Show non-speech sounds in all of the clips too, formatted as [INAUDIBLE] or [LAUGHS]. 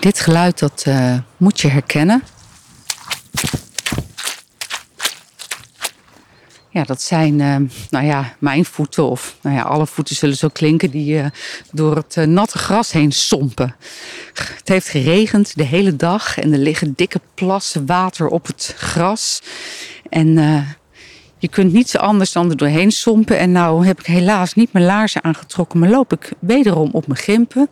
Dit geluid dat uh, moet je herkennen. Ja, dat zijn, uh, nou ja, mijn voeten of nou ja, alle voeten zullen zo klinken die uh, door het natte gras heen sompen. Het heeft geregend de hele dag en er liggen dikke plassen water op het gras. En je kunt niets anders dan er doorheen sompen. En nou heb ik helaas niet mijn laarzen aangetrokken, maar loop ik wederom op mijn gimpen.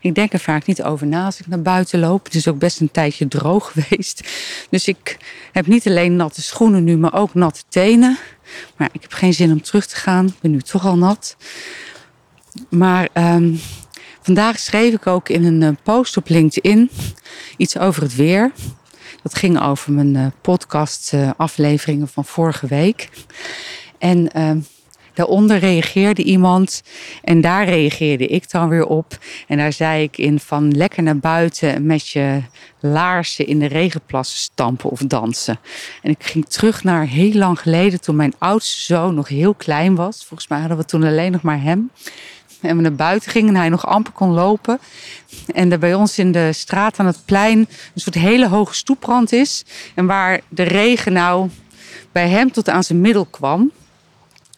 Ik denk er vaak niet over na als ik naar buiten loop. Het is ook best een tijdje droog [LAUGHS] geweest. Dus ik heb niet alleen natte schoenen nu, maar ook natte tenen. Maar ik heb geen zin om terug te gaan. Ik ben nu toch al nat. Maar um, vandaag schreef ik ook in een eh, post op LinkedIn iets over het weer. Dat ging over mijn uh, podcast uh, afleveringen van vorige week. En uh, daaronder reageerde iemand en daar reageerde ik dan weer op. En daar zei ik in van lekker naar buiten met je laarzen in de regenplassen stampen of dansen. En ik ging terug naar heel lang geleden toen mijn oudste zoon nog heel klein was. Volgens mij hadden we toen alleen nog maar hem. En we naar buiten gingen en hij nog amper kon lopen. En er bij ons in de straat aan het plein een soort hele hoge stoeprand is. En waar de regen nou bij hem tot aan zijn middel kwam,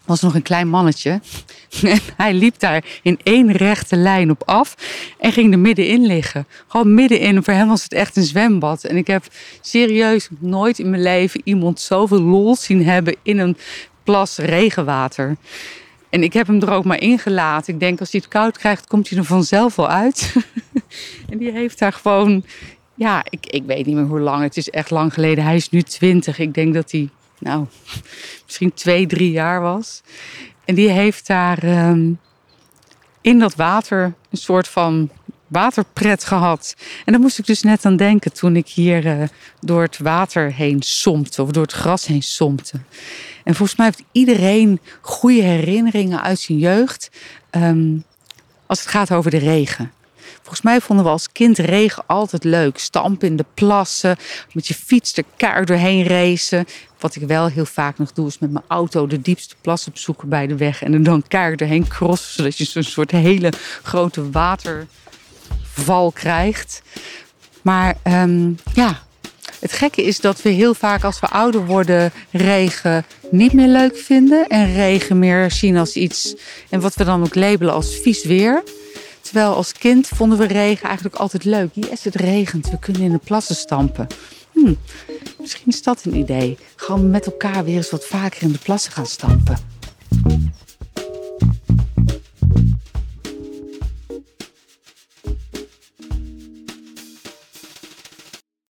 was nog een klein mannetje. [LAUGHS] En hij liep daar in één rechte lijn op af en ging er middenin liggen. Gewoon middenin. Voor hem was het echt een zwembad. En ik heb serieus nooit in mijn leven iemand zoveel lol zien hebben in een plas regenwater. En ik heb hem er ook maar ingelaten. Ik denk als hij het koud krijgt, komt hij er vanzelf wel uit. [LAUGHS] en die heeft daar gewoon, ja, ik, ik weet niet meer hoe lang. Het is echt lang geleden. Hij is nu twintig. Ik denk dat hij, nou, [LAUGHS] misschien twee, drie jaar was. En die heeft daar um, in dat water een soort van waterpret gehad. En daar moest ik dus net aan denken toen ik hier uh, door het water heen sompte of door het gras heen sompte. En volgens mij heeft iedereen goede herinneringen uit zijn jeugd um, als het gaat over de regen. Volgens mij vonden we als kind regen altijd leuk. Stampen in de plassen, met je fiets de kaart doorheen racen. Wat ik wel heel vaak nog doe, is met mijn auto de diepste plas opzoeken bij de weg. En er dan kaart doorheen crossen, zodat je zo'n soort hele grote waterval krijgt. Maar um, ja, het gekke is dat we heel vaak als we ouder worden regen niet meer leuk vinden. En regen meer zien als iets, en wat we dan ook labelen als vies weer. Terwijl als kind vonden we regen eigenlijk altijd leuk. Yes, het regent, we kunnen in de plassen stampen. Hm, misschien is dat een idee. Gewoon met elkaar weer eens wat vaker in de plassen gaan stampen.